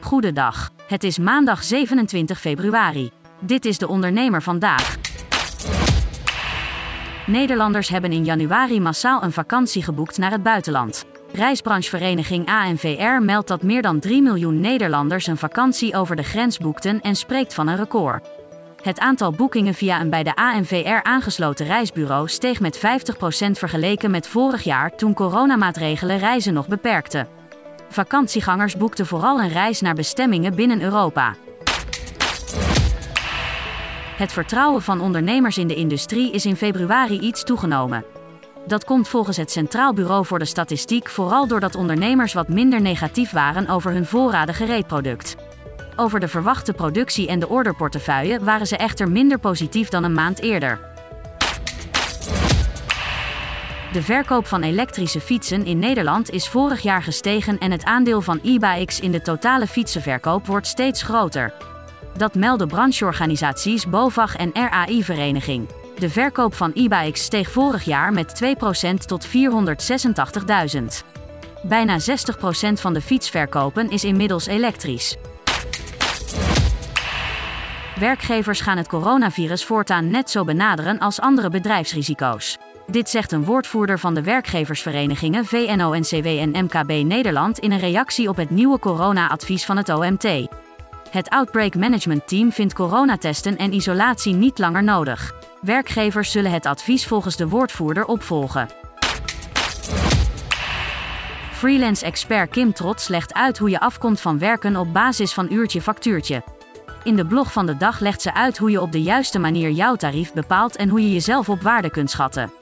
Goedendag. Het is maandag 27 februari. Dit is de ondernemer vandaag. Nederlanders hebben in januari massaal een vakantie geboekt naar het buitenland. Reisbranchevereniging ANVR meldt dat meer dan 3 miljoen Nederlanders een vakantie over de grens boekten en spreekt van een record. Het aantal boekingen via een bij de ANVR aangesloten reisbureau steeg met 50% vergeleken met vorig jaar toen coronamaatregelen reizen nog beperkten. Vakantiegangers boekten vooral een reis naar bestemmingen binnen Europa. Het vertrouwen van ondernemers in de industrie is in februari iets toegenomen. Dat komt volgens het Centraal Bureau voor de Statistiek vooral doordat ondernemers wat minder negatief waren over hun voorradige gereedproduct. Over de verwachte productie en de orderportefeuille waren ze echter minder positief dan een maand eerder. De verkoop van elektrische fietsen in Nederland is vorig jaar gestegen en het aandeel van e-bikes in de totale fietsenverkoop wordt steeds groter. Dat melden brancheorganisaties BOVAG en RAI-vereniging. De verkoop van e-bikes steeg vorig jaar met 2% tot 486.000. Bijna 60% van de fietsverkopen is inmiddels elektrisch. Werkgevers gaan het coronavirus voortaan net zo benaderen als andere bedrijfsrisico's. Dit zegt een woordvoerder van de werkgeversverenigingen VNO-NCW en MKB Nederland in een reactie op het nieuwe corona-advies van het OMT. Het Outbreak Management Team vindt coronatesten en isolatie niet langer nodig. Werkgevers zullen het advies volgens de woordvoerder opvolgen. Freelance expert Kim Trots legt uit hoe je afkomt van werken op basis van uurtje factuurtje. In de blog van de dag legt ze uit hoe je op de juiste manier jouw tarief bepaalt en hoe je jezelf op waarde kunt schatten.